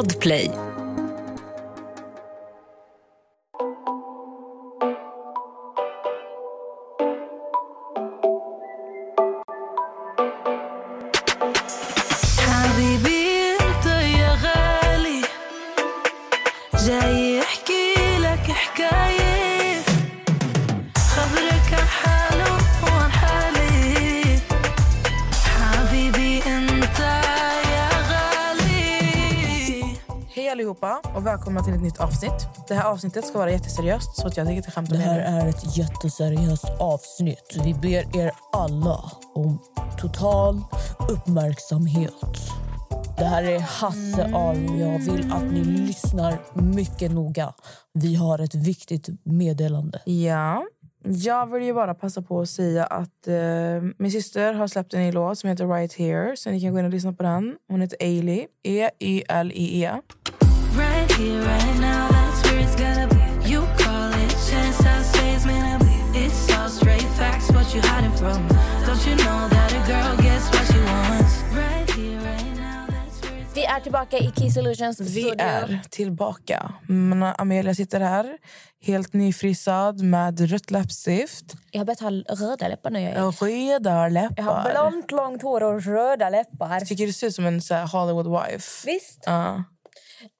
Podplay. Välkomna till ett nytt avsnitt. Det här avsnittet ska vara jätteseriöst så att jag tänker inte skämta Det med här er. är ett jätteseriöst avsnitt. Vi ber er alla om total uppmärksamhet. Det här är Hasse Aro. Jag vill att ni lyssnar mycket noga. Vi har ett viktigt meddelande. Ja, jag vill ju bara passa på att säga att eh, min syster har släppt en ny låt som heter Right Here. Så ni kan gå in och lyssna på den. Hon heter Ailey. E-Y-L-I-E. I say Vi är tillbaka i Key Solutions Vi studio. är tillbaka. Men Amelia sitter här, helt nyfrisad med rött läppstift Jag har börjat ha röda läppar nu. Jag, och röda läppar. jag har blont, långt hår och röda läppar. Tycker du ser ut som en så här, Hollywood wife? Visst? Ja.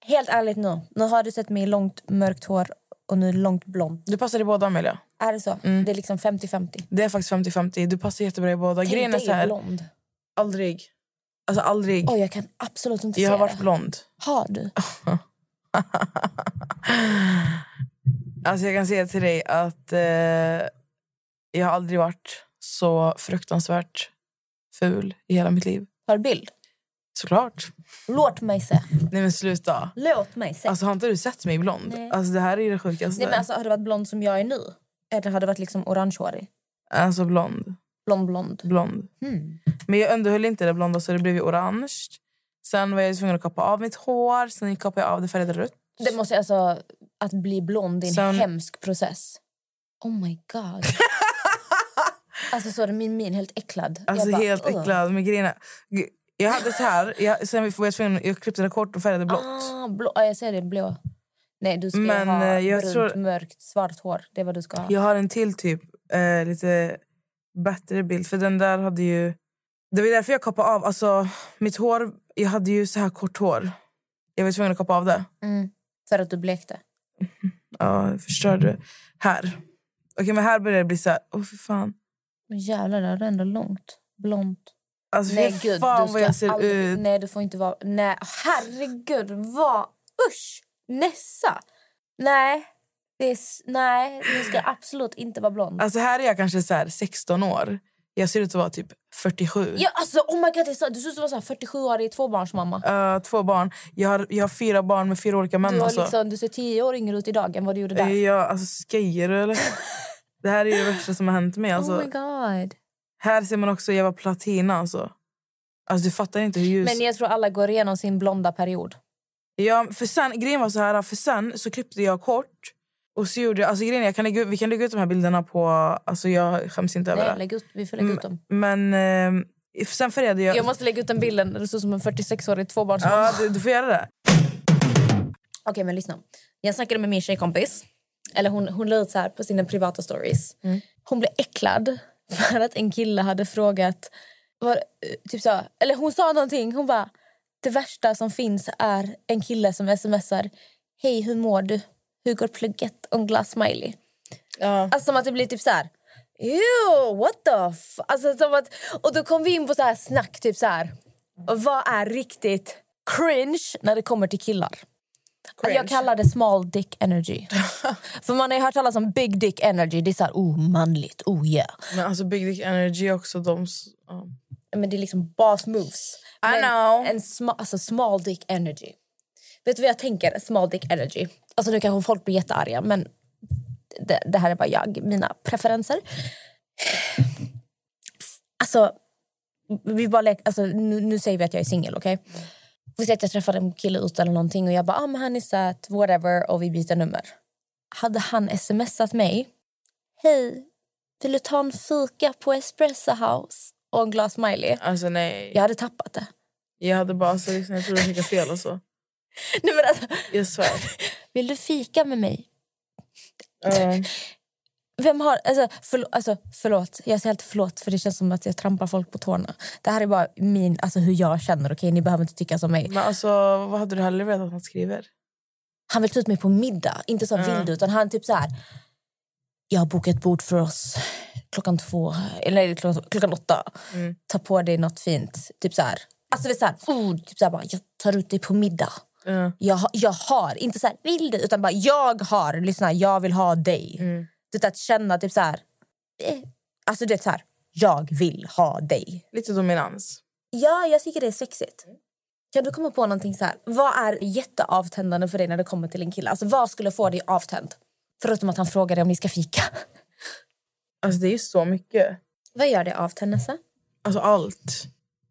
Helt ärligt nu. Nu har du sett mig i långt mörkt hår och nu långt blont. Du passar i båda, Amelia. Är det så? Mm. Det är liksom 50-50. Det är faktiskt 50-50. Du passar jättebra i båda. Tänk Grejen är dig här, blond. aldrig. Alltså aldrig. Oj, jag kan absolut inte jag har varit det. blond. Har du? Alltså jag kan säga till dig att eh, jag har aldrig varit så fruktansvärt ful i hela mitt liv. Har du bild? Såklart. Låt mig se. Nej men sluta. Låt mig se. Alltså har inte du sett mig blond? Nej. Alltså det här är det sjukaste. Nej, men alltså, har du varit blond som jag är nu? Eller har du varit liksom orangehårig? alltså blond. Blond, blond. Blond. Hmm. Men jag underhöll inte det blonda så det blev ju orange. Sen var jag tvungen att kappa av mitt hår. Sen kappade jag av det färgade rött. Det måste alltså... Att bli blond är en Sen- hemsk process. Oh my god. alltså så är det min min helt äcklad. Alltså bara, helt äcklad med grejerna. Jag hade så här, jag, sen var jag tvungen, jag klippte det kort och färgade blått. Ah, blå, ja, jag ser det, blå. Nej, du ska Men, ha eh, jag brunt, tror- mörkt, svart hår. Det är vad du ska ha. Jag har en till typ eh, lite bättre bild. För den där hade ju... Det var därför jag kappade av. Alltså, mitt hår, jag hade ju så här kort hår. Jag var tvungen att kappa av det. Mm. För att du blekte. Ja, jag förstörde. Här. Okej, men här börjar det bli så här... Åh, för fan. Men jävlar, det är ändå långt. Blont. Alltså, Nej, gud. fan du vad jag ser aldrig, ut. Nej, du får inte vara... Nej, herregud. Vad? Usch! Nessa. Nej. Det är, nej, du ska absolut inte vara blond. Alltså, här är jag kanske så här 16 år. Jag ser ut att vara typ 47. Ja, alltså, oh my God, så, du ser ut att vara så här 47-årig tvåbarnsmamma. Eh, två barn. Jag har, jag har fyra barn med fyra olika män. Du, har alltså. liksom, du ser tio år yngre ut idag än vad du gjorde där. Eh, Jag, alltså, skojar du eller? det här är det värsta som har hänt mig. Alltså. oh my God. Här ser man också Eva Platina. Alltså. Alltså, du fattar inte hur ljus... Men jag tror alla går igenom sin blonda period. Ja, för sen, grejen var så här, för sen så klippte jag kort. Och så gjorde jag, alltså grejen jag kan lägga, vi kan lägga ut de här bilderna på... Alltså jag skäms inte över Nej, det. lägg ut, vi får lägga ut dem. Men eh, sen färgade jag... Jag måste lägga ut den bilden du ser som en 46-årig tvåbarnsmamma. Ja, du, du får göra det. Okej, men lyssna. Jag snackade med min tjejkompis. Eller hon, hon la ut så här på sina privata stories. Mm. Hon blev äcklad för att en kille hade frågat... Var, typ så, eller hon sa någonting. Hon bara... Det värsta som finns är en kille som smsar. Hej, hur mår du? Hur går plugget? Och en glass smiley. Ja. Alltså som att det blir typ så här... Ew, what the f... Alltså som att, och då kom vi in på så här snack, typ så här... Vad är riktigt cringe när det kommer till killar? Cringe. Jag kallar det small dick energy. För man har ju hört talas om big dick energy. Det är så här, oh, manligt, oh yeah. Men alltså Big Dick Energy också, de... ja. Men det är liksom boss moves. I Men know. En sma, alltså small dick energy. Vet du vad jag tänker? Small dick energy. Alltså nu kanske folk blir jättearga, men det, det här är bara jag, mina preferenser. Alltså, vi bara lek, alltså nu, nu säger vi att jag är singel, okej? Vi säger att jag träffade en kille ute eller någonting och jag bara, ah, men han är söt, whatever, och vi byter nummer. Hade han smsat mig, hej, vill du ta en fika på Espresso House? Och en glas smiley. Alltså nej. Jag hade tappat det. Jag hade bara så liksom, jag trodde jag skickade fel och så. Nej, men alltså, Jag svär. vill du fika med mig? Ja. Vem har... Alltså, förlåt, alltså, förlåt. Jag säger alltid förlåt för det känns som att jag trampar folk på tårna. Det här är bara min, alltså, hur jag känner. Okay? Ni behöver inte tycka som mig. Men alltså, vad hade du hellre velat att han skriver? Han vill ta ut mig på middag. Inte så Ja. vild utan han typ så här... Jag har bokat ett bord för oss klockan två, eller klockan, klockan åtta. Mm. Ta på dig något fint. Typ så här. Alltså det är så här, oh, typ så här bara, jag tar ut dig på middag. Ja. Jag, jag har, inte så här, vill du, utan bara jag har, lyssna, jag vill ha dig. Mm. Det att känna typ så här, eh, alltså det är så här, jag vill ha dig. Lite dominans. Ja, jag tycker det är sexigt. Kan du komma på någonting så här, vad är jätteavtändande för dig när det kommer till en kille? Alltså vad skulle få dig avtänd? Förutom att han frågar dig om ni ska fika. Alltså det är ju så mycket. Vad gör det avtänd, Nessa? Alltså allt.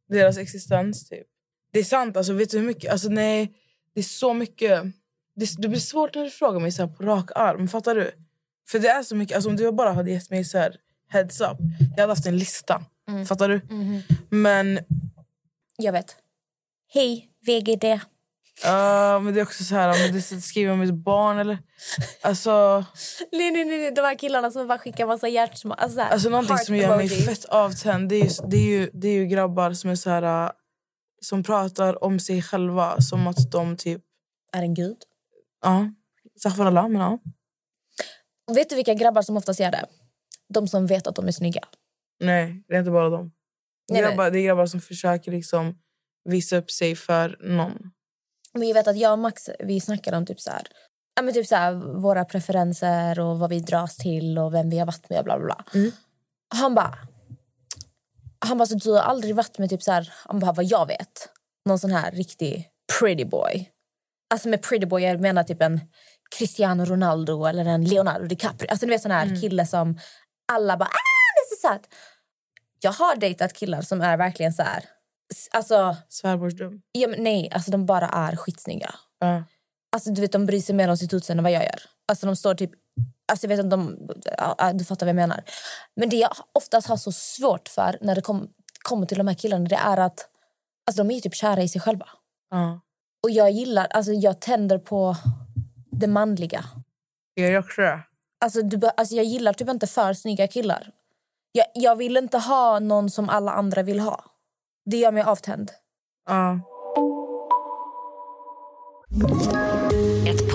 Deras existens typ. Det är sant, alltså vet du hur mycket? Alltså nej, det är så mycket. Det, det blir svårt när du frågar mig så på rak arm, fattar du? För det är så mycket, alltså om du bara hade gett mig så här heads up. Jag hade haft en lista, fattar du? Men, Jag vet. Hej, VGD. ja, men det är också så här, men det skriver om mitt barn eller... Alltså, Nej, nej, nej, de här killarna som bara skickar massa hjärtsmå... Alltså, alltså någonting som gör mig fett avtänd det är, ju, det, är ju, det är ju grabbar som är så här... Som pratar om sig själva som att de typ... Är en gud. Ja, Safar men ja. Vet du vilka grabbar som oftast gör det? De som vet att de är snygga. Nej, det är inte bara dem. Nej, grabbar, det är grabbar som försöker liksom visa upp sig för någon. Men jag vet att jag och Max vi snackade om typ så här, ja, men typ så här, våra preferenser och vad vi dras till och vem vi har varit med. Bla, bla, bla. Mm. Han bara... Han bara, så du har aldrig varit med typ så här, han bara, vad jag vet. Någon sån här riktig pretty boy. Alltså med pretty boy jag menar typ en Cristiano Ronaldo eller en Leonardo DiCaprio. Alltså du vet sån här Mm. kille som alla bara, ah det är så söt. Jag har dejtat killar som är verkligen så här, alltså, Svärbordsdum. ja, men nej, alltså de bara är skitsnygga. Ja. Alltså, du vet, de bryr sig mer om sitt utseende än vad jag gör. Alltså, de står typ... Alltså, jag vet inte, de, ja, du fattar vad jag menar. Men det jag oftast har så svårt för när det kom, kommer till de här killarna det är att alltså, de är typ kära i sig själva. Ja. Och jag gillar, alltså jag tänder på det manliga. Jag gör också det. Alltså, du, alltså jag gillar typ inte för snygga killar. Jag, jag vill inte ha någon som alla andra vill ha. Det gör mig avtänd. Ja. Ett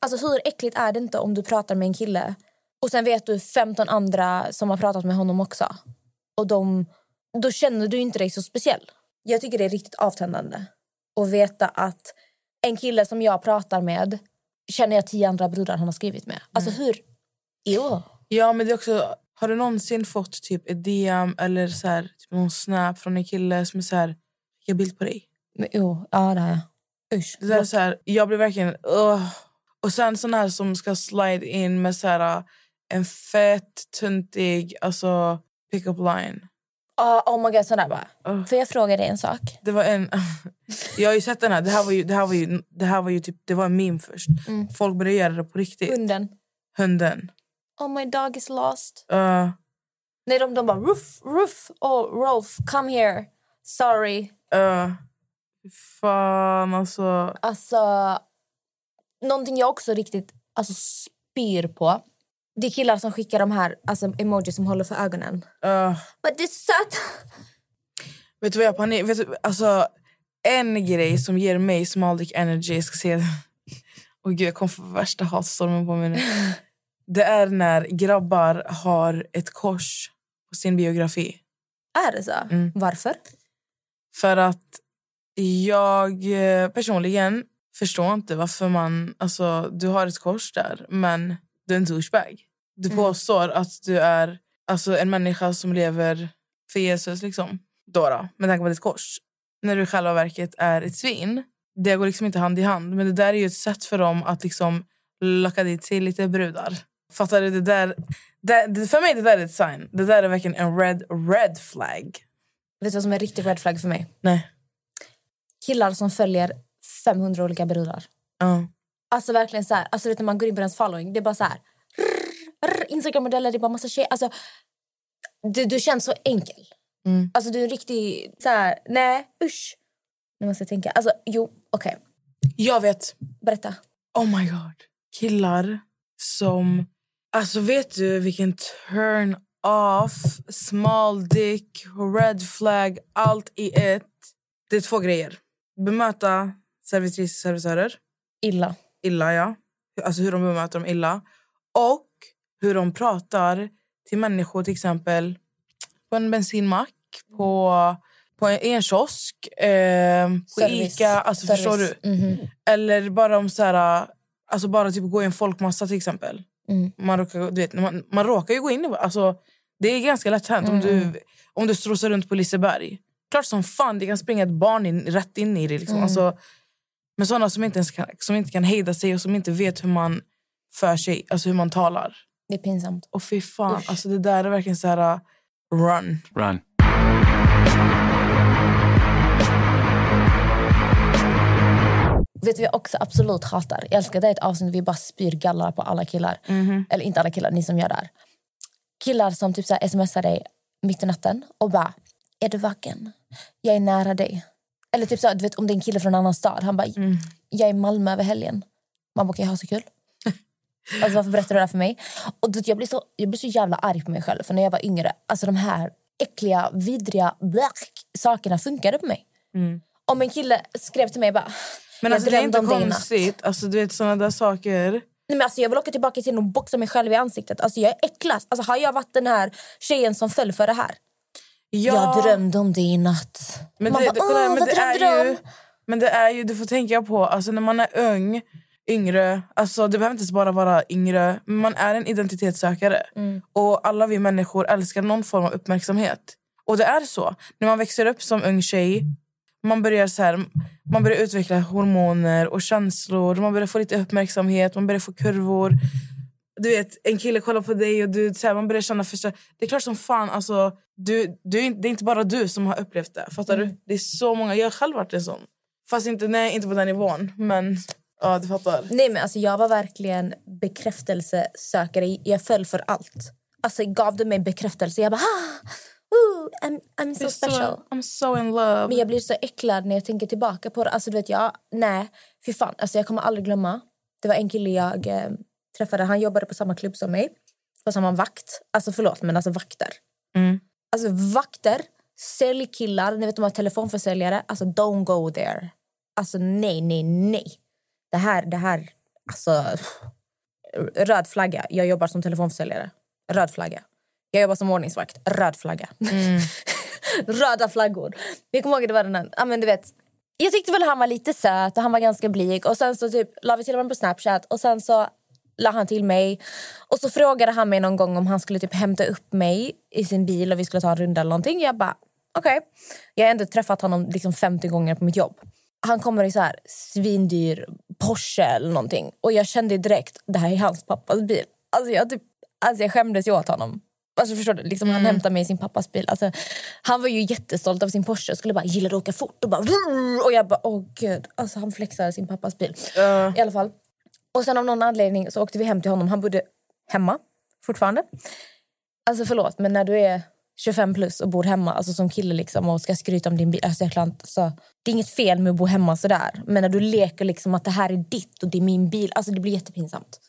Alltså hur äckligt är det inte om du pratar med en kille och sen vet du 15 andra som har pratat med honom också. Och de, då känner du inte dig så speciell. Jag tycker det är riktigt avtändande att veta att en kille som jag pratar med känner jag tio andra brudar han har skrivit med. Alltså hur... Jo. ja, men det är också... Har du någonsin fått typ ett DM eller så här, typ någon snap från en kille som är så här... Jag bild på dig. Men, jo, ja det har jag. Usch. Det är så här, jag blir verkligen... Uh. Och sen sån här som ska slide in med så här, en fett, tuntig alltså, pick-up line. Ah, oh my god, sådär bara. Uh. Får jag fråga dig en sak? Det var en... jag har ju sett den här. Det här var ju, det här var ju, det här var ju typ, det var en meme först. Folk började göra det på riktigt. Hunden. Hunden. Oh my dog is lost. Uh, Nej, de, de bara Ruff, Ruff, oh Rolf, come here. Sorry. uh, fan alltså. Alltså, någonting jag också riktigt alltså, spyr på det är killar som skickar de här alltså, emojis som håller för ögonen. Uh, Men det är sött! vet du vad jag panik? Vet du, alltså, en grej som ger mig small dick energy, jag ska det. Och gud, jag kom för värsta hatstormen på mig nu. Det är när grabbar har ett kors på sin biografi. Är det så? Mm. Varför? För att jag eh, personligen förstår inte varför man... Alltså, du har ett kors där, men du är en douchebag. Du påstår att du är alltså, en människa som lever för Jesus. Liksom. Då, med tanke på ditt kors. När du i själva verket är ett svin. det går liksom inte hand i hand. Men det där är ju ett sätt för dem att liksom locka dit sig lite brudar. Fattar du? Det där, det, för mig det där är ett sign. Det där är verkligen en red, red flag. Vet du vad som är riktigt red flag för mig? Nej. Killar som följer 500 olika brudar. Ja. Alltså verkligen så här, alltså vet, när man går in på deras following, det är bara så här. Instagram-modeller, det är bara massa tjejer. Alltså, du, du känns så enkel. Mm. Alltså du är en riktig, så här, nej usch. Nu måste jag tänka. Alltså jo, okej. Jag vet. Berätta. Oh my god. Killar som... Alltså vet du vilken turn off, small dick, red flag, allt i ett. Det är två grejer. Bemöta servitriser servitörer Illa. illa, ja. Alltså hur de bemöter dem illa. Och hur de pratar till människor till exempel på en bensinmack, på, på en, i en kiosk, eh, på Service. Ica. Alltså förstår du? Service. Mhm. Eller bara om så här, alltså bara typ gå i en folkmassa till exempel. Mm. Man, råkar, du vet, man, man råkar ju gå in i... Alltså, det är ganska lätt hänt om Mm. du, om du strosar runt på Liseberg. Klart som fan det kan springa ett barn in, rätt in i det. Liksom. Mm. Alltså, men sådana som inte, ens kan, som inte kan hejda sig och som inte vet hur man för sig, alltså hur man talar. Det är pinsamt. Och fy fan, Usch. alltså det där är verkligen så här... uh, Run. Run. Vet du jag också absolut hatar? Jag älskar det är ett avsnitt vi bara spyr gallar på alla killar. Eller inte alla killar, ni som gör det här. Killar som typ så här smsar dig mitt i natten och bara Är du vaken? Jag är nära dig. Eller typ så du vet om det är en kille från en annan stad. Han bara Jag är i Malmö över helgen. Man bara okej, ha så kul. Alltså varför berättar du det här för mig? Och jag, blir så, jag blir så jävla arg på mig själv. För när jag var yngre, alltså de här äckliga, vidriga black, sakerna funkade på mig. Om en kille skrev till mig bara Men jag alltså, det är inte konstigt. Alltså, du vet såna där saker. Nej, men alltså, jag vill åka tillbaka till och boxa mig själv i ansiktet. Alltså, jag är äcklad. Alltså, har jag varit den här tjejen som föll för det här? Jag drömde om det i natt. Men Man det, bara, det, kolla, "Åh, men det är ju, om?" men det är ju, du får tänka på, alltså när man är ung, yngre, alltså det behöver inte bara vara yngre, men man är en identitetssökare. Mm. Och alla vi människor älskar någon form av uppmärksamhet. Och det är så. När man växer upp som ung tjej, man börjar, så här, man börjar utveckla hormoner och känslor, man börjar få lite uppmärksamhet, man börjar få kurvor. Du vet, en kille kollar på dig och du, så här, man börjar känna första... Det är klart som fan, alltså, du, du, det är inte bara du som har upplevt det. Fattar Mm. du? Det är så många. Jag har själv varit en sån. Fast inte, nej, inte på den nivån. Men ja, du fattar. Nej, men alltså, jag var verkligen bekräftelsesökare. Jag föll för allt. Alltså, gav du mig bekräftelse, jag bara... Ah, ooh, I'm, I'm so special. Så, I'm so in love. Men jag blir så äcklad när jag tänker tillbaka på det. Alltså, du vet, jag, nej, fy fan. Alltså, jag kommer aldrig glömma. Det var en kille jag eh, träffade. Han jobbade på samma klubb som mig. På samma vakt. Alltså förlåt, men alltså vakter. Mm. Alltså vakter, säljkillar, ni vet de har telefonförsäljare. Alltså don't go there. Alltså nej, nej, nej. Det här, det här, alltså... Röd flagga. Jag jobbar som telefonförsäljare. Röd flagga. Jag jobbar som ordningsvakt. Röd flagga. Röda flaggor. Jag kommer ihåg det var den här, men du vet, jag tyckte väl han var lite söt och han var ganska blyg. Och sen så typ la vi till honom på Snapchat och sen så la han till mig. Och så frågade han mig någon gång om han skulle typ hämta upp mig i sin bil och vi skulle ta en runda eller någonting. Jag bara, okej. Jag har ändå träffat honom liksom 50 gånger på mitt jobb. Han kommer i så här svindyr Porsche eller någonting. Och jag kände direkt, det här är hans pappas bil. Alltså jag, typ, alltså jag skämdes ju åt honom. Alltså förstår du? Liksom Han hämtade mig i sin pappas bil. Alltså, han var ju jättestolt av sin Porsche och skulle bara gilla att åka fort. Och, bara, och jag bara, åh gud. Alltså, han flexade sin pappas bil. I alla fall. Och sen av någon anledning så åkte vi hem till honom. Han bodde hemma fortfarande. Alltså förlåt, men när du är 25 plus och bor hemma alltså som kille liksom, och ska skryta om din bil. Alltså, jag kan inte, så, det är inget fel med att bo hemma sådär. Men när du leker liksom att det här är ditt och det är min bil. Alltså det blir jättepinsamt.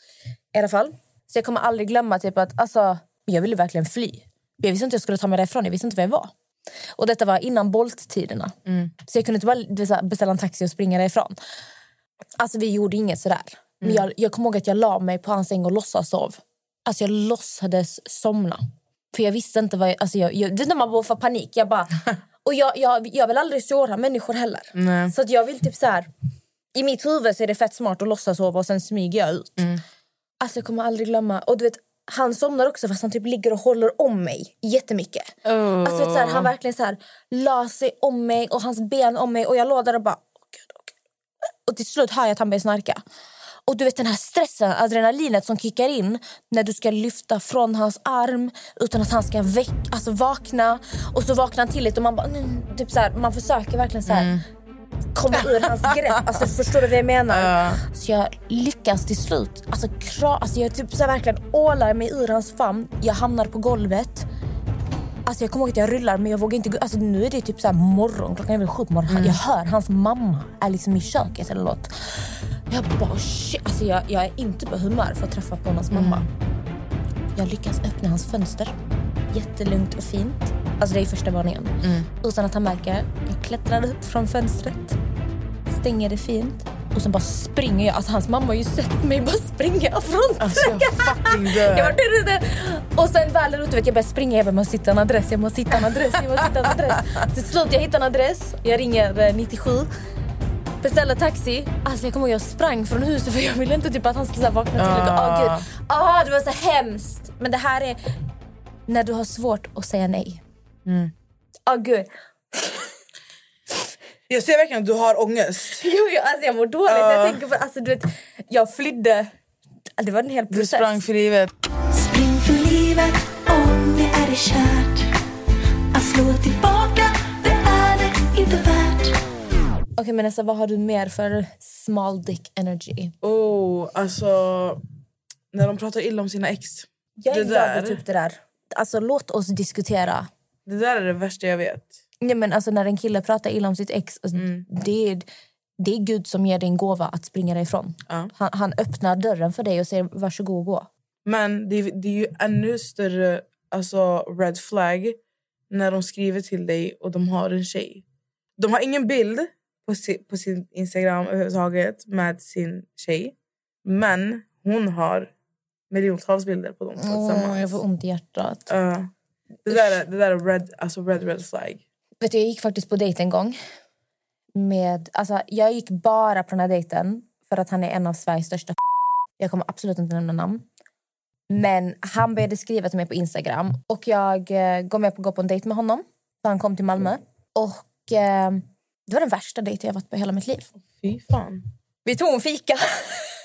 I alla fall. Så jag kommer aldrig glömma typ att alltså, jag ville verkligen fly. Jag visste inte jag skulle ta mig därifrån. Jag visste inte var jag var. Och detta var innan Bolt-tiderna. Så jag kunde inte bara beställa en taxi och springa därifrån. Alltså vi gjorde inget sådär. Men jag, jag kommer ihåg att jag la mig på hans säng och låtsas sov. Alltså jag låtsades somna. För jag visste inte vad jag... Alltså jag, jag, det är när man bara får panik. Jag bara... Och jag, jag, jag vill aldrig såra människor heller. Nej. Så att jag vill typ så här... I mitt huvud så är det fett smart att låtsas sova och sen smyger jag ut. Alltså jag kommer aldrig glömma. Och du vet, han somnar också fast han typ ligger och håller om mig jättemycket. Oh. Alltså, vet, så här, han verkligen så här, la sig om mig och hans ben om mig och jag låg där och bara... Åh, Gud, åh, Gud. Och till slut hör jag att han börjar snarka. Och du vet den här stressen, adrenalinet som kickar in när du ska lyfta från hans arm utan att han ska väck, alltså vakna. Och så vaknar han till lite och man bara... "Mm", Typ så här, man försöker verkligen så här, komma ur hans grepp. Alltså, förstår du vad jag menar? Så jag lyckas till slut. Alltså, kra, alltså jag typ så här, verkligen ålar mig ur hans famn. Jag hamnar på golvet. Alltså jag kommer ihåg att jag rullar men jag vågar inte gå. Alltså nu är det typ så här morgon, klockan är väl sju på morgonen. Jag hör hans mamma är liksom i köket eller något. Jag bara shit. Alltså jag, jag är inte på humör för att träffa på hans mamma. Jag lyckas öppna hans fönster. Jättelugnt och fint. Alltså det är första våningen. Utan att han märker. Jag klättrar upp från fönstret. Stänger det fint. Och sen bara springer jag. Alltså hans mamma har ju sett mig bara springa från Alltså jag fucking dör. Och sen väl där ute vet jag börjar springa. Jag bara, måste hitta en adress, jag måste hitta en adress, jag måste hitta en adress. Till slut jag hittar en adress. Jag ringer eh, 97. Beställer taxi. Alltså jag kommer ihåg jag sprang från huset för jag ville inte typ att han skulle vakna till. Åh gud. Ah, det var så hemskt. Men det här är när du har svårt att säga nej. Åh gud. Jag ser verkligen att du har ångest. Jo, jag, alltså jag mår dåligt när jag tänker på alltså, du vet, Jag flydde. Det var en hel Du process. sprang för livet. Spring för livet om det är det kärt. Att slå tillbaka, Okej men alltså, vad har du mer för small dick energy? Oh, alltså... När de pratar illa om sina ex. Jag är Det där. upp det där. Alltså låt oss diskutera. Det där är det värsta jag vet. Nej, men alltså, när en kille pratar illa om sitt ex, alltså, det, är, det är Gud som ger dig en gåva att springa därifrån. Ja. Han, han öppnar dörren för dig och säger varsågod och gå. Men det, är- det är ju ännu större alltså, red flag när de skriver till dig och de har en tjej. De har ingen bild på, si, på sin Instagram överhuvudtaget med sin tjej. Men hon har miljontals bilder på dem tillsammans. jag får ont i hjärtat. Ja. det, där är, det där är red, alltså red, red flag. Vet du, jag gick faktiskt på dejt en gång. Med, alltså, jag gick bara på den här dejten för att han är en av Sveriges största Jag kommer absolut inte nämna namn. Men han började skriva till mig på Instagram och jag eh, går med på att gå på en dejt med honom. Så han kom till Malmö. Och eh, det var den värsta dejten jag varit på hela mitt liv. Fy fan. Vi tog en fika.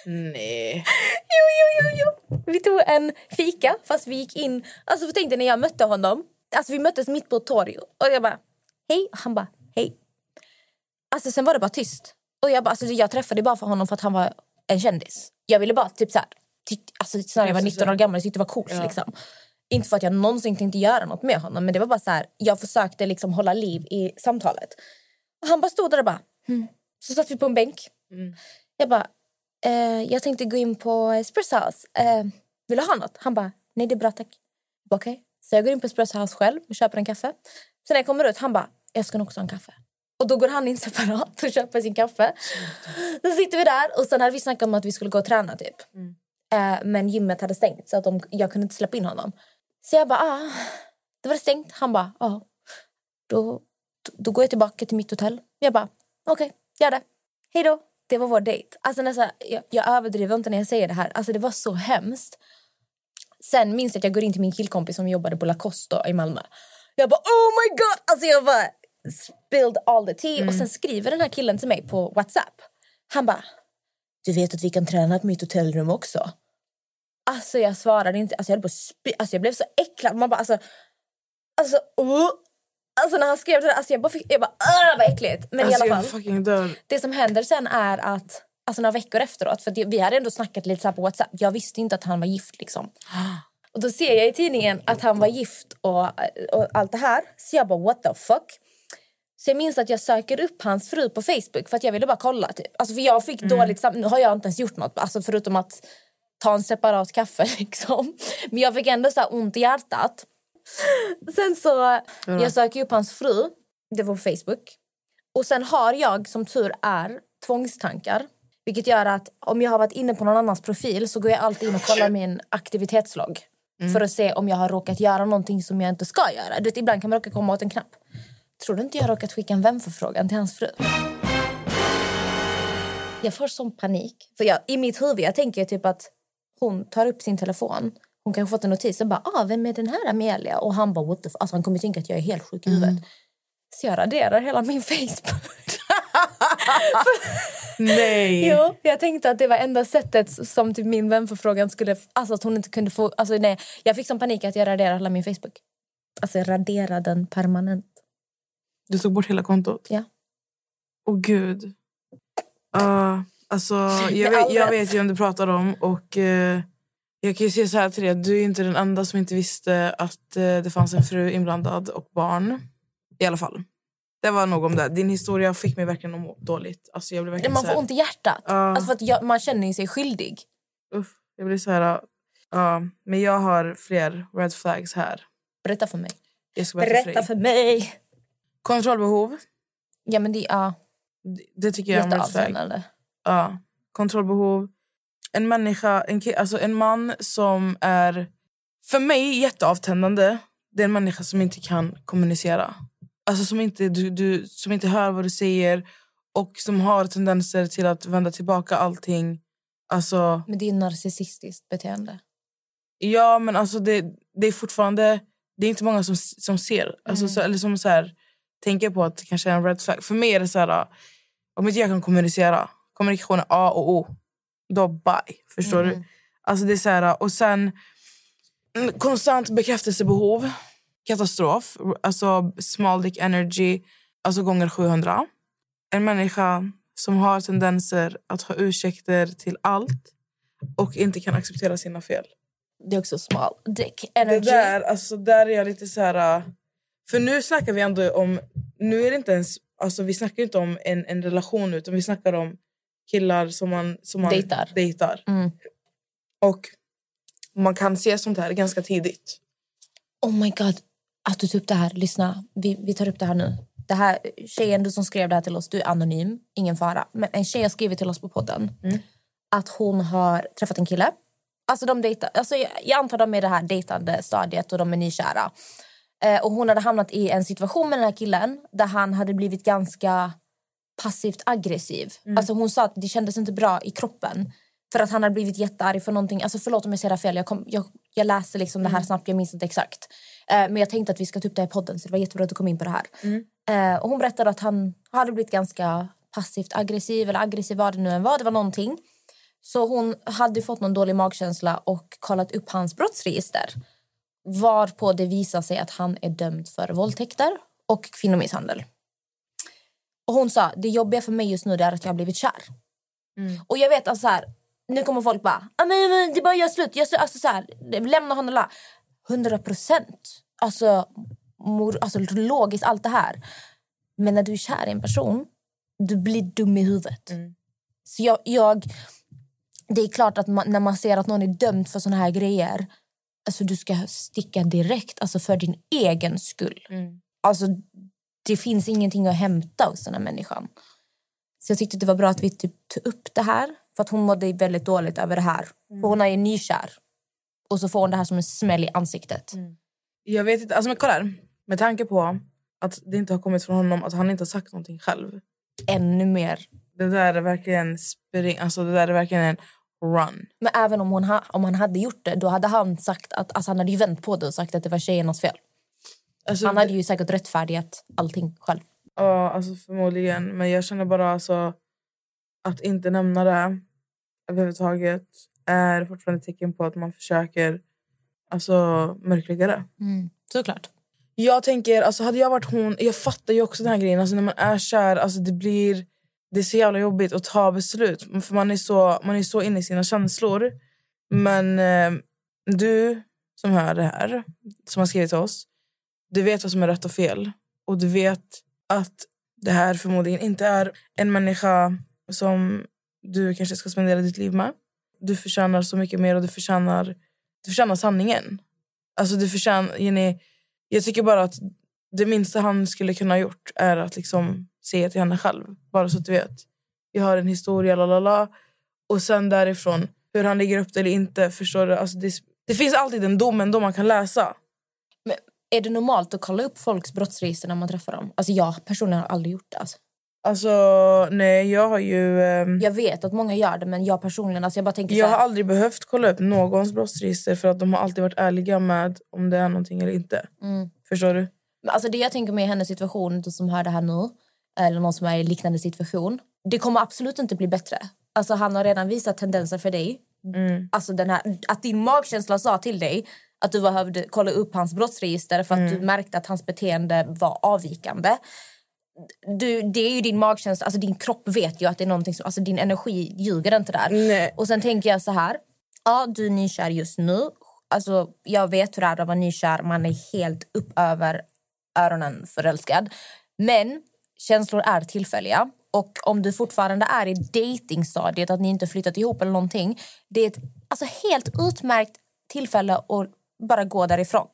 Nej. Jo, jo, jo, jo. Vi tog en fika fast vi gick in... Alltså tänk dig när jag mötte honom. Alltså vi möttes mitt på ett torg och jag bara hej och han bara hej. Alltså sen var det bara tyst. Och jag bara alltså jag träffade bara för honom för att han var en kändis. Jag ville bara typ så här tyck, alltså när jag var 19 år gammal och tyckte det var coolt liksom. Inte för att jag någonsin tänkte göra något med honom men det var bara så här jag försökte liksom hålla liv i samtalet. Och han bara stod där och bara hmm. Så satt vi på en bänk. Jag bara eh, jag tänkte gå in på Espresso House. Eh, vill du ha något? Han bara, nej det är bra tack. Okej. Så jag går in på Espresso House själv och köper en kaffe. Sen när jag kommer ut, han bara, jag ska nog också ha en kaffe. Och då går han in separat och köper sin kaffe. Så sitter vi där och sen hade vi snackat om att vi skulle gå och träna typ. Eh, men gymmet hade stängt så att de, jag kunde inte släppa in honom. Så jag bara, ah, det var stängt. Han bara, ja. Ah. Då, då går jag tillbaka till mitt hotell. Jag bara, okej, gör det. Hej då. Det var vår dejt. Alltså nästan, jag, jag överdriver inte när jag säger det här. Alltså det var så hemskt. Sen minns jag att jag går in till min killkompis som jobbade på Lacoste i Malmö. Jag bara oh my god! Alltså jag bara spilled all the tea. Och sen skriver den här killen till mig på Whatsapp. Han bara, du vet att vi kan träna på mitt hotellrum också? Alltså jag svarade inte. Alltså jag, höll på spy. alltså jag blev så äcklad. Man bara alltså, alltså, uh. Alltså när han skrev det där, alltså jag bara, fick, jag bara vad äckligt. Men Alltså i alla fall. Det som händer sen är att alltså några veckor efteråt, för det, vi hade ändå snackat lite så på Whatsapp. Jag visste inte att han var gift liksom. Och då ser jag i tidningen att han var gift och, och allt det här. Så jag bara what the fuck. Så jag minns att jag söker upp hans fru på Facebook för att jag ville bara kolla. Typ. Alltså för jag fick dåligt sam- Nu har jag inte ens gjort något, alltså förutom att ta en separat kaffe liksom. Men jag fick ändå så ont i hjärtat. Sen så, jag söker upp hans fru. Det var på Facebook. Och sen har jag, som tur är, tvångstankar. Vilket gör att om jag har varit inne på någon annans profil så går jag alltid in och kollar min aktivitetslogg. För att se om jag har råkat göra någonting som jag inte ska göra. Du vet, ibland kan man råka komma åt en knapp. Tror du inte jag har råkat skicka en vänförfrågan till hans fru? Jag får sån panik. För jag, I mitt huvud jag tänker jag typ att hon tar upp sin telefon. Hon kanske fått en notis och bara ah, “Vem är den här Amelia?” Och han bara “What the? Alltså han kommer tänka att jag är helt sjuk i huvudet. Så jag raderar hela min Facebook. Nej. Jo, jag tänkte att det var enda sättet som typ min vänförfrågan skulle... Alltså att hon inte kunde få... Alltså nej, jag fick sån panik att jag raderade hela min Facebook. Alltså jag raderade den permanent. Du tog bort hela kontot? Ja. Åh gud. Uh, alltså, jag, vet, jag vet ju vem du pratar om. Och eh, Jag kan ju säga så här till dig. Du är inte den enda som inte visste att eh, det fanns en fru inblandad och barn. I alla fall. Det var nog om det. Din historia fick mig verkligen att må dåligt. Alltså, jag blev verkligen Man får ont i hjärtat. Ja. Alltså för att jag, man känner sig skyldig. uff, jag blir så här... Ja, men jag har fler red flags här. Berätta för mig. Berätta, Berätta för mig. Kontrollbehov. Ja men det ja, Det- Det tycker jag är en red flag. Ja, kontrollbehov. En människa, en, alltså en man som är för mig jätteavtändande. Det är en människa som inte kan kommunicera. Alltså som inte, du, du, som inte hör vad du säger och som har tendenser till att vända tillbaka allting. Alltså, Men det är narcissistiskt beteende. ja, men alltså det, det är fortfarande... Det är inte många som, som ser. Alltså, så, eller som så här, tänker på att det kanske är en red flag. För mig är det så här... Om inte jag kan kommunicera, kommunikation är A och O. Då bye. Förstår du? Alltså det är så här, och sen mm, konstant bekräftelsebehov. Katastrof. Alltså small dick energy. Alltså gånger 700. En människa som har tendenser att ha ursäkter till allt och inte kan acceptera sina fel. Det är också small dick Det energy. där, alltså, där är jag lite så här... För nu snackar vi ändå om... Nu är det inte ens... Alltså, vi snackar inte om en, en relation utan vi snackar om killar som man, som man Dejtar. dejtar. Mm. Och man kan se sånt här ganska tidigt. Oh my god, att du tog upp det här. Lyssna, vi, vi tar upp det här nu. Det här, tjejen du som skrev det här till oss, du är anonym, ingen fara. Men en tjej har skrivit till oss på podden att hon har träffat en kille. Alltså de dejtar, alltså jag, jag antar de är i det här dejtande stadiet och de är nykära. Eh, och hon hade hamnat i en situation med den här killen där han hade blivit ganska passivt aggressiv. Alltså hon sa att det kändes inte bra i kroppen. För att han hade blivit jättearg för någonting. Alltså förlåt om jag säger det här fel. Jag, kom, jag, jag läste liksom det här snabbt, jag minns inte exakt. Eh, men jag tänkte att vi ska ta upp det här i podden så det var jättebra att du kom in på det här. Eh, och hon berättade att han hade blivit ganska passivt aggressiv eller aggressiv vad det nu än var. Det var någonting. Så hon hade fått någon dålig magkänsla och kollat upp hans brottsregister. Varpå det visar sig att han är dömd för våldtäkter och kvinnomisshandel. Och hon sa, det jobbiga för mig just nu är att jag har blivit kär. Och jag vet alltså så här, nu kommer folk bara, ah, men, men, det är bara gör slut, gör slut. Alltså så här, lämna honom alla. 100 procent. Alltså, mor, alltså logiskt allt det här. Men när du är kär i en person, du blir dum i huvudet. Så jag, jag, det är klart att man, när man ser att någon är dömd för såna här grejer, alltså du ska sticka direkt, alltså för din egen skull. Alltså, det finns ingenting att hämta hos den här människan. Så jag tyckte det var bra att vi typ tog upp det här. För att hon mådde väldigt dåligt över det här. För hon är nykär. Och så får hon det här som en smäll i ansiktet. Jag vet inte, alltså men kolla här. Med tanke på att det inte har kommit från honom, att han inte har sagt någonting själv. Ännu mer. Det där är verkligen spring, alltså det där är verkligen en run. Men även om, hon ha, om han hade gjort det, då hade han sagt att alltså han hade ju vänt på det och sagt att det var tjejernas fel. Alltså, Han hade ju säkert rättfärdigat allting själv. Ja, alltså förmodligen. Men jag känner bara alltså att inte nämna det överhuvudtaget är fortfarande ett tecken på att man försöker alltså, mörklägga det. Såklart. Jag tänker, alltså hade jag varit hon... Jag fattar ju också den här grejen. Alltså när man är kär, alltså det blir... Det är så jävla jobbigt att ta beslut. För man är så, man är så inne i sina känslor. Men eh, du som hör det här, som har skrivit till oss. Du vet vad som är rätt och fel. Och du vet att det här förmodligen inte är en människa som du kanske ska spendera ditt liv med. Du förtjänar så mycket mer och du förtjänar, du förtjänar sanningen. Alltså du förtjänar, Jenny, jag tycker bara att det minsta han skulle kunna ha gjort är att liksom säga till henne själv. Bara så att du vet. Jag har en historia, la la la. Och sen därifrån, hur han lägger upp det eller inte. Förstår du? Alltså det, det finns alltid en dom, en dom man kan läsa. Är det normalt att kolla upp folks brottsregister när man träffar dem? Alltså jag personligen har aldrig gjort det. Alltså. Alltså, nej, jag har ju... ehm, Jag vet att många gör det, men jag personligen... Alltså jag bara tänker jag så har här, aldrig behövt kolla upp någons brottsregister för att de har alltid varit ärliga med om det är någonting eller inte. Mm. Förstår du? Alltså det jag tänker mig i hennes situation, du som hör det här nu, eller någon som är i liknande situation. det kommer absolut inte bli bättre. Alltså han har redan visat tendenser för dig. Mm. Alltså den här, att din magkänsla sa till dig att du behövde kolla upp hans brottsregister för att Mm. du märkte att hans beteende var avvikande. Du, det är ju din magkänsla, alltså din kropp vet ju att det är någonting som, alltså din energi ljuger inte där. Nej. Och sen tänker jag så här, ja du är nykär just nu. Alltså jag vet hur det är att vara nykär, man är helt upp över öronen förälskad. Men känslor är tillfälliga. Och om du fortfarande är i datingstadiet, att ni inte flyttat ihop eller någonting. Det är ett alltså, helt utmärkt tillfälle att bara gå därifrån.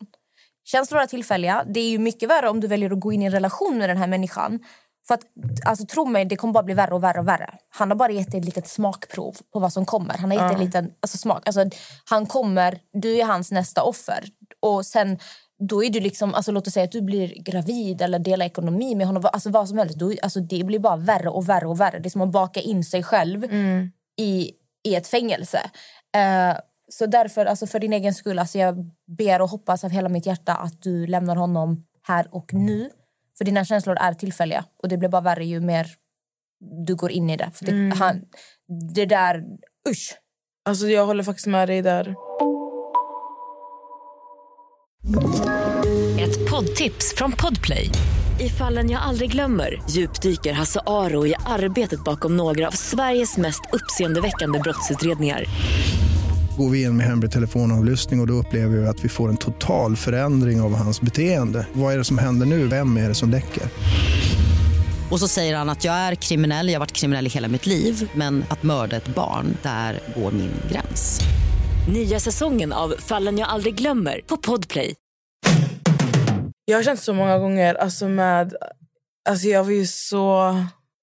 Känslor är tillfälliga. Det är ju mycket värre om du väljer att gå in i en relation med den här människan. För att, alltså, tro mig, det kommer bara bli värre och värre och värre. Han har bara gett ett litet smakprov på vad som kommer. Han har gett dig en liten alltså, smak. Alltså, han kommer, du är hans nästa offer. Och sen, då är du liksom, alltså, låt oss säga att du blir gravid eller delar ekonomi med honom. Alltså, vad som helst. Då, alltså, det blir bara värre och värre och värre. Det är som att baka in sig själv i, i ett fängelse. Eh, så därför, alltså för din egen skull, alltså jag ber och hoppas av hela mitt hjärta att du lämnar honom här och nu. För dina känslor är tillfälliga och det blir bara värre ju mer du går in i det. För det, han, det där, usch. Alltså jag håller faktiskt med dig där. Ett poddtips från Podplay. I fallen jag aldrig glömmer djupdyker Hasse Aro i arbetet bakom några av Sveriges mest uppseendeväckande brottsutredningar. Går vi in med hemlig telefonavlyssning och, och då upplever vi att vi får en total förändring av hans beteende. Vad är det som händer nu? Vem är det som läcker? Och så säger han att jag är kriminell, jag har varit kriminell i hela mitt liv men att mörda ett barn, där går min gräns. Nya säsongen av Fallen jag aldrig glömmer på Podplay. Jag har känt så många gånger alltså med... Alltså jag var ju så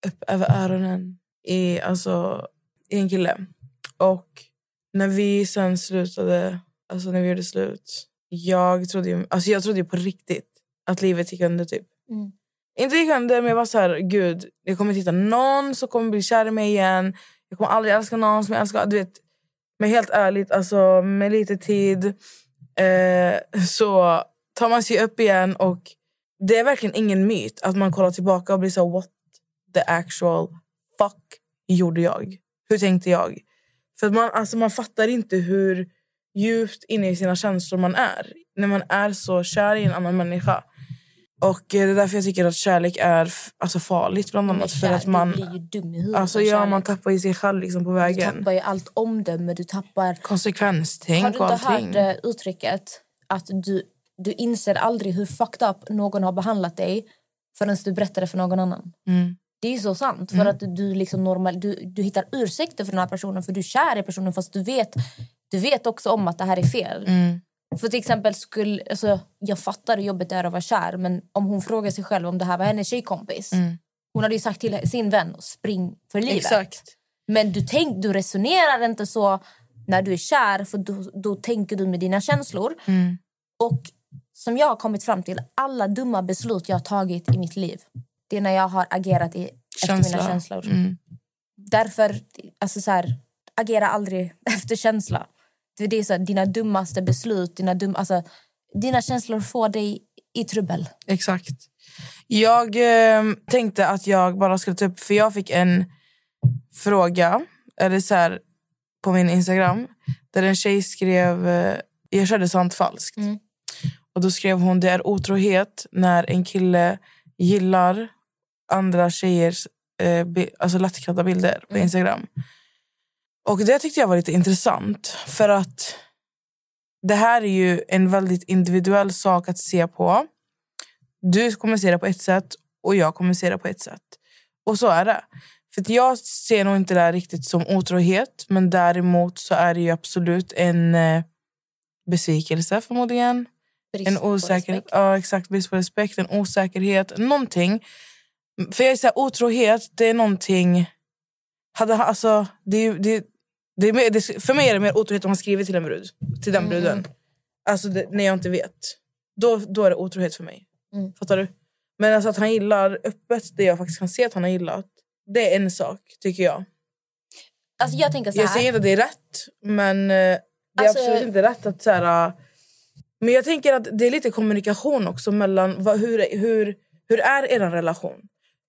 upp över öronen i, alltså, i en kille. Och när vi sen slutade, alltså när vi gjorde slut. Jag trodde ju, alltså jag trodde ju på riktigt att livet gick under. Typ. Mm. Inte gick under, men jag var så här, gud, jag kommer inte hitta någon som kommer bli kär i mig igen. Jag kommer aldrig älska någon som jag älskar. Du vet, men helt ärligt, alltså, med lite tid eh, så tar man sig upp igen. Och Det är verkligen ingen myt att man kollar tillbaka och blir så what the actual fuck gjorde jag? Hur tänkte jag? För att man, alltså, man fattar inte hur djupt inne i sina känslor man är när man är så kär i en annan människa. Och eh, Det är därför jag tycker att kärlek är alltså, farligt. Bland annat för kär, att man, Du blir ju dum i huvudet alltså, ja, kärlek. man tappar ju sig själv liksom, på Du vägen. tappar ju allt omdöme, du tappar... Konsekvenstänk Har du inte hört eh, uttrycket att du, du inser aldrig hur fucked up någon har behandlat dig förrän du berättar det för någon annan? Mm. Det är så sant. För att du, liksom normal, du, du hittar ursäkter för den här personen för du är kär i personen fast du vet, du vet också om att det här är fel. Mm. För till exempel, skulle, alltså, jag fattar hur jobbigt det är att vara kär men om hon frågar sig själv om det här var hennes tjejkompis Mm. hon hade ju sagt till sin vän spring för livet. Exakt. Men du, tänk, du resonerar inte så när du är kär för då, då tänker du med dina känslor. Mm. Och som jag har kommit fram till, alla dumma beslut jag har tagit i mitt liv det är när jag har agerat i, efter mina Känsla. känslor. Mm. Därför, alltså så här, agera aldrig efter känsla. Det är så här, dina dummaste beslut, dina, dum, alltså, dina känslor får dig i trubbel. Exakt. Jag eh, tänkte att jag bara skulle ta upp... För jag fick en fråga eller så här, på min Instagram där en tjej skrev... Eh, jag körde sant falskt. Mm. Och Då skrev hon det är otrohet när en kille gillar andra tjejers eh, bi- alltså lättklädda bilder på Instagram. Och Det tyckte jag var lite intressant. För att det här är ju en väldigt individuell sak att se på. Du kommer se det på ett sätt och jag kommer se det på ett sätt. Och så är det. För jag ser nog inte det här riktigt som otrohet. Men däremot så är det ju absolut en eh, besvikelse förmodligen. Brist En på osäkerhet. respekt. Ja, exakt. Brist på respekt, en osäkerhet. Någonting. För jag är så här, otrohet, det är någonting... Hade, han- alltså, det, det, det är mer, det, för mig är det mer otrohet om man skriver till en brud. Till den bruden. Alltså det, när jag inte vet. Då, då är det otrohet för mig. Mm. Fattar du? Men alltså att han gillar öppet det jag faktiskt kan se att han har gillat. Det är en sak, tycker jag. Alltså jag tänker så Jag här. säger inte att det är rätt, men eh, det är Alltså- absolut inte rätt att... Så här, äh, men jag tänker att det är lite kommunikation också mellan vad, hur, hur, hur är er relation?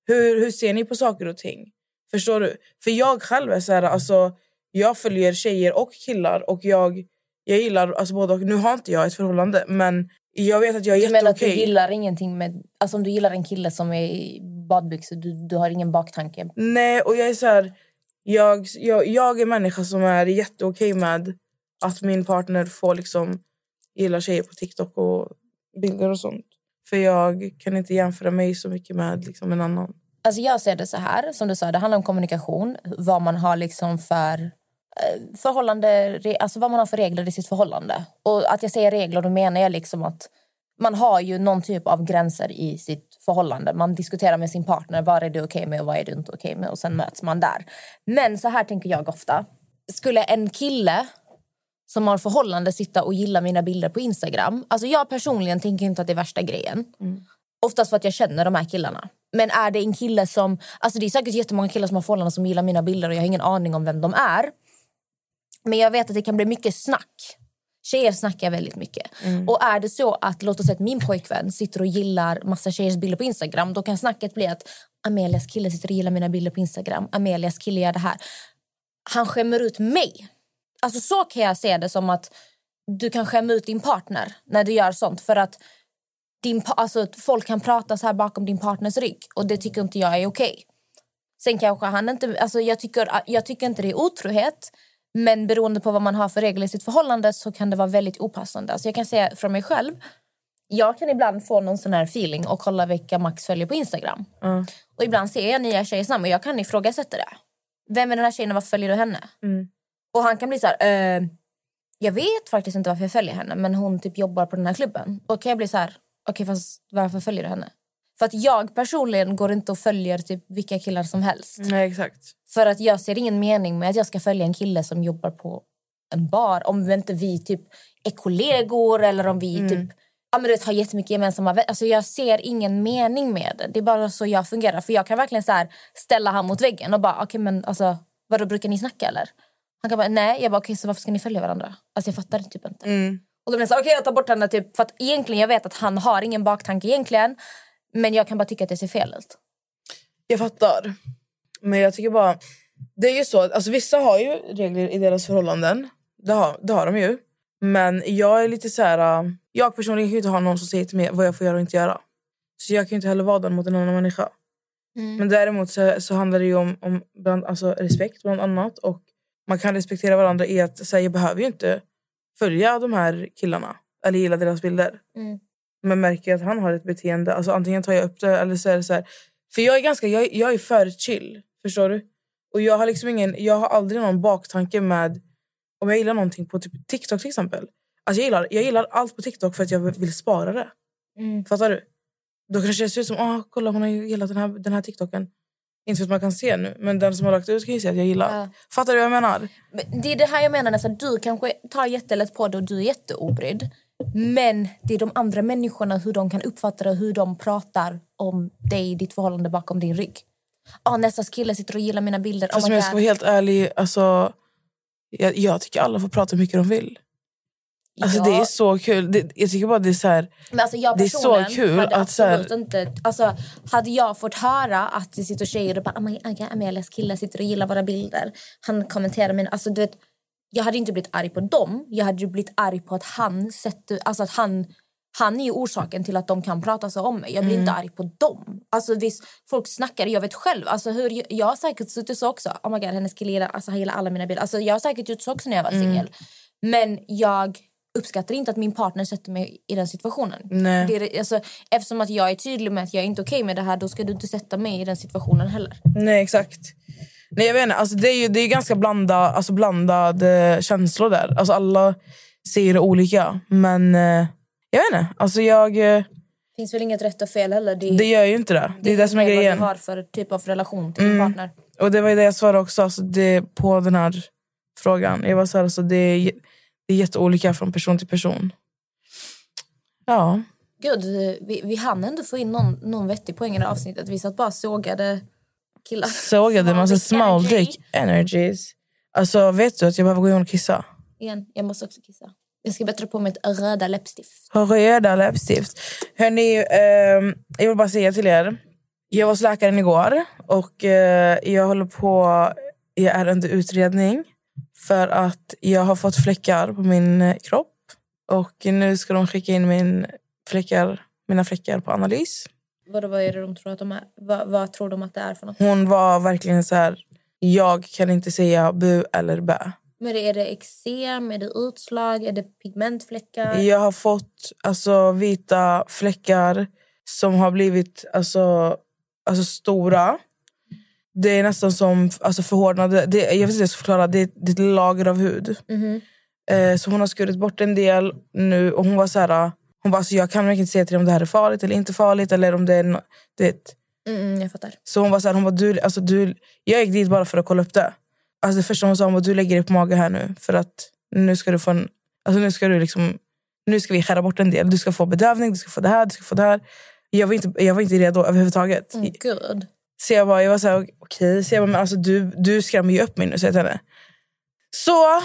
Hur, hur ser ni på saker och ting? Förstår du? För jag själv är så här, alltså, jag följer tjejer och killar och jag, jag gillar alltså både och. Nu har inte jag ett förhållande men jag vet att jag är Du menar att du jätteokej. gillar ingenting med... Alltså om du gillar en kille som är i badbyxor, du, du har ingen baktanke? Nej, och jag är så här, jag, jag, jag är människa som är jätteokej med att min partner får liksom gilla tjejer på TikTok och bilder och sånt. För jag kan inte jämföra mig så mycket med liksom en annan. Alltså jag ser det så här, som du sa, det handlar om kommunikation. Vad man har liksom för eh, förhållande, alltså vad man har för regler i sitt förhållande. Och att jag säger regler, då menar jag liksom att man har ju någon typ av gränser i sitt förhållande. Man diskuterar med sin partner, vad är du okej okay med och vad är du inte okej okay med? Och sen möts man där. Men så här tänker jag ofta. Skulle en kille som har förhållande sitta och gilla mina bilder på Instagram. Alltså jag personligen tänker inte att det är värsta grejen. Oftast för att jag känner de här killarna. Men är det en kille som... Alltså det är säkert jättemånga killar som har förhållanden som gillar mina bilder och jag har ingen aning om vem de är. Men jag vet att det kan bli mycket snack. Tjejer snackar väldigt mycket. Och är det så att låt oss säga att min pojkvän sitter och gillar massa tjejers bilder på Instagram. Då kan snacket bli att Amelias kille sitter och gillar mina bilder på Instagram. Amelias kille gör det här. Han skämmer ut mig. Alltså så kan jag se det som att du kan skämma ut din partner när du gör sånt. För att din, alltså, folk kan prata så här bakom din partners rygg och det tycker inte jag är okej. Sen kanske han inte... Alltså, jag, tycker, jag tycker inte det är otrohet men beroende på vad man har för regler i sitt förhållande så kan det vara väldigt opassande. Alltså, jag kan säga från mig själv. Jag kan ibland få någon sån här feeling och kolla vilka Max följer på Instagram. Ja. Och ibland ser jag nya tjejers namn och jag kan ifrågasätta det. Vem är den här tjejen och varför följer du henne? Mm. Och han kan bli så här... Eh, jag vet faktiskt inte varför jag följer henne men hon typ jobbar på den här klubben. Då kan jag bli så här... Okej, fast varför följer du henne? För att jag personligen går inte och följer typ vilka killar som helst. Nej, exakt. För att jag ser ingen mening med att jag ska följa en kille som jobbar på en bar. Om inte vi typ är kollegor eller om vi Mm. typ ja, men du vet, har jättemycket gemensamma alltså Jag ser ingen mening med det. Det är bara så jag fungerar. För jag kan verkligen så här ställa han mot väggen och bara, okej men alltså, vadå brukar ni snacka eller? Han kan bara, nej. Jag bara, okej så varför ska ni följa varandra? Alltså jag fattar typ inte. Mm. Och då blir jag så okej jag tar bort henne typ. För att egentligen, jag vet att han har ingen baktanke egentligen. Men jag kan bara tycka att det ser fel ut. Jag fattar. Men jag tycker bara... Det är ju så, alltså vissa har ju regler i deras förhållanden. Det har, det har de ju. Men jag är lite så här... äh, Jag personligen kan ju inte ha någon som säger till mig vad jag får göra och inte göra. Så jag kan ju inte heller vara den mot en annan människa. Men däremot så, så handlar det ju om, om bland, alltså respekt bland annat. Och man kan respektera varandra i att säga jag behöver ju inte följa de här killarna. Eller gilla deras bilder. Mm. Men märker jag att han har ett beteende, alltså antingen tar jag upp det eller så är det så här. För jag är ganska, jag, jag är för chill. Förstår du? Och jag har liksom ingen, jag har aldrig någon baktanke med om jag gillar någonting på typ TikTok till exempel. Alltså jag gillar, jag gillar allt på TikTok för att jag vill spara det. Mm. Fattar du? Då kanske det ser ut som, ah, kolla hon har gillat den här, den här TikToken. Inte för att man kan se nu, men den som har lagt ut kan ju se att jag gillar. Ja. Fattar du vad jag menar? Men Det är det här jag menar nästan. Du kanske tar jättelätt på det och du är jätteobrydd. Men det är de andra människorna, hur de kan uppfatta det och hur de pratar om dig, ditt förhållande bakom din rygg. Ah, nästas kille sitter och gillar mina bilder. Fast oh om jag ska vara helt ärlig, alltså, jag, jag tycker alla får prata hur mycket de vill. Alltså, Ja. Det är så kul. Det, jag tycker bara det är så här... Men alltså jag Det är så kul hade att så här- inte... Alltså, hade jag fått höra att det sitter tjejer och bara oh God, Amelias kille sitter och gillar våra bilder. Han kommenterar mina... Alltså, du vet, jag hade inte blivit arg på dem. Jag hade ju blivit arg på att han sätter... Alltså att han... Han är ju orsaken till att de kan prata så om mig. Jag blir Mm. inte arg på dem. Alltså visst, folk snackar. Jag vet själv. Alltså hur, jag har säkert suttit så också. Oh my God, hennes kille gillar, alltså, han gillar alla mina bilder. Alltså, jag har säkert gjort så också när jag var Mm. singel. Men jag uppskattar inte att min partner sätter mig i den situationen. Nej. Det är, alltså, eftersom att jag är tydlig med att jag är inte okej med det här då ska du inte sätta mig i den situationen heller. Nej, exakt. Nej, jag vet inte, alltså, det är ju det är ganska blanda, alltså, blandade känslor där. Alltså, alla ser det olika. Men eh, jag vet inte. Alltså, jag, eh, Det finns väl inget rätt och fel heller. Det, det gör ju inte det. Det är det som är vad grejen. du har för typ av relation till Mm. din partner. Och det var ju det jag svarade också alltså, det, på den här frågan. Jag var så här, alltså, det, är, det är jätteolika från person till person. Ja. Gud, vi, vi hann ändå få in någon, någon vettig poäng i det avsnittet. Vi satt bara sågade killar. Sågade massa dick small dick energies. Alltså vet du att jag behöver gå in och kissa? Igen, jag måste också kissa. Jag ska bättre på mig ett röda läppstift. Röda läppstift. Hörni, ehm, jag vill bara säga till er. Jag var hos läkaren igår och eh, jag håller på... Jag är under utredning för att jag har fått fläckar på min eh, kropp. Och nu ska de skicka in min fläckar, mina fläckar på analys. Vad, vad är det de tror att de är? Vad, vad tror de att det är för något? Hon var verkligen så här... Jag kan inte säga bu eller bä. Men är det eksem, är det utslag, är det pigmentfläckar? Jag har fått alltså, vita fläckar som har blivit alltså, alltså, stora. Det är nästan som alltså, förhårdnade... Det, jag vet inte hur jag ska förklara. Det, det är ett lager av hud. Mhm. Eh, så hon har skurit bort en del nu. Och hon var så här... Hon bara, alltså, jag kan verkligen inte säga till dig om det här är farligt eller inte farligt. Eller om det är no, det. Mm, mm, jag fattar. Så hon var så här, hon bara, du, alltså, du, jag gick dit bara för att kolla upp det. Alltså, det första hon sa var du lägger dig på mage här nu. För att nu ska du få en, alltså, nu ska du liksom, nu ska vi skära bort en del. Du ska få bedövning, du ska få det här, du ska få det här. Jag var inte, jag var inte redo överhuvudtaget. Mm, gud. Så jag, bara, jag var så här, okej. Så jag bara, men alltså, du, du skrämmer ju upp mig nu, sa jag till henne. Så,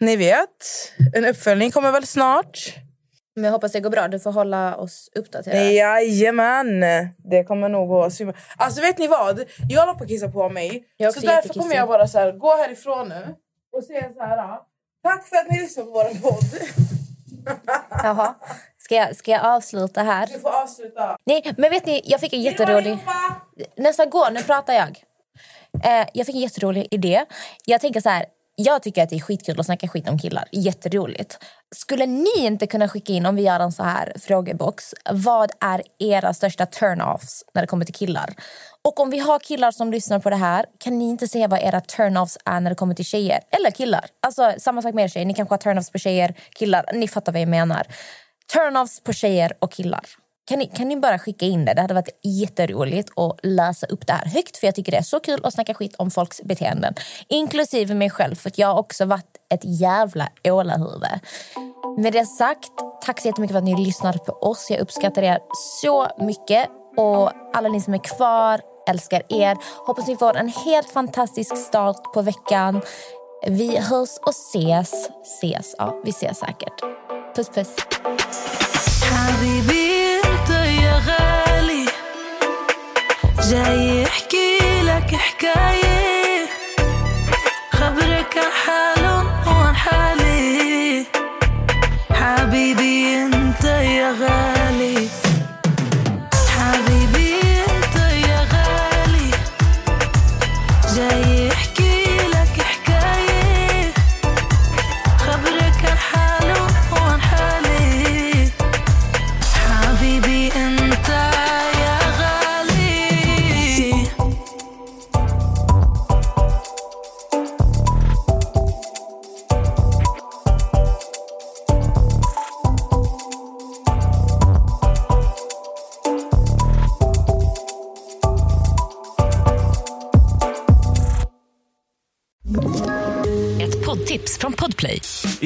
ni vet. En uppföljning kommer väl snart. Men jag hoppas det går bra. Du får hålla oss uppdaterade. Jajamän! Det kommer nog gå super... Alltså vet ni vad? Jag håller på att kissa på mig. Så därför kommer jag bara så här, gå härifrån nu och säga så här. Tack för att ni lyssnar på vår podd. Jaha. Ska jag, ska jag avsluta här? Du får avsluta. Nej, men vet ni, jag fick en jätterolig... Nästa gå, nu pratar jag. Eh, jag fick en jätterolig idé. Jag tänker så här, jag tycker att det är skitkul att snacka skit om killar. Jätteroligt. Skulle ni inte kunna skicka in, om vi gör en så här frågebox, vad är era största turn-offs när det kommer till killar? Och om vi har killar som lyssnar på det här, kan ni inte säga vad era turn-offs är när det kommer till tjejer? Eller killar. Alltså samma sak med er tjejer. Ni kanske har turn-offs på tjejer, killar. Ni fattar vad jag menar. Turn-offs på tjejer och killar. Kan ni, kan ni bara skicka in det? Det hade varit jätteroligt att läsa upp det här högt. För jag tycker det är så kul att snacka skit om folks beteenden. Inklusive mig själv, för att jag har också varit ett jävla ålahuvud. Med det sagt, tack så jättemycket för att ni lyssnade på oss. Jag uppskattar er så mycket. Och alla ni som är kvar, älskar er. Hoppas ni får en helt fantastisk start på veckan. Vi hörs och ses. Ses, ja, vi ses säkert. Puss, puss. حبيبي أنت يا غالي. حكاية.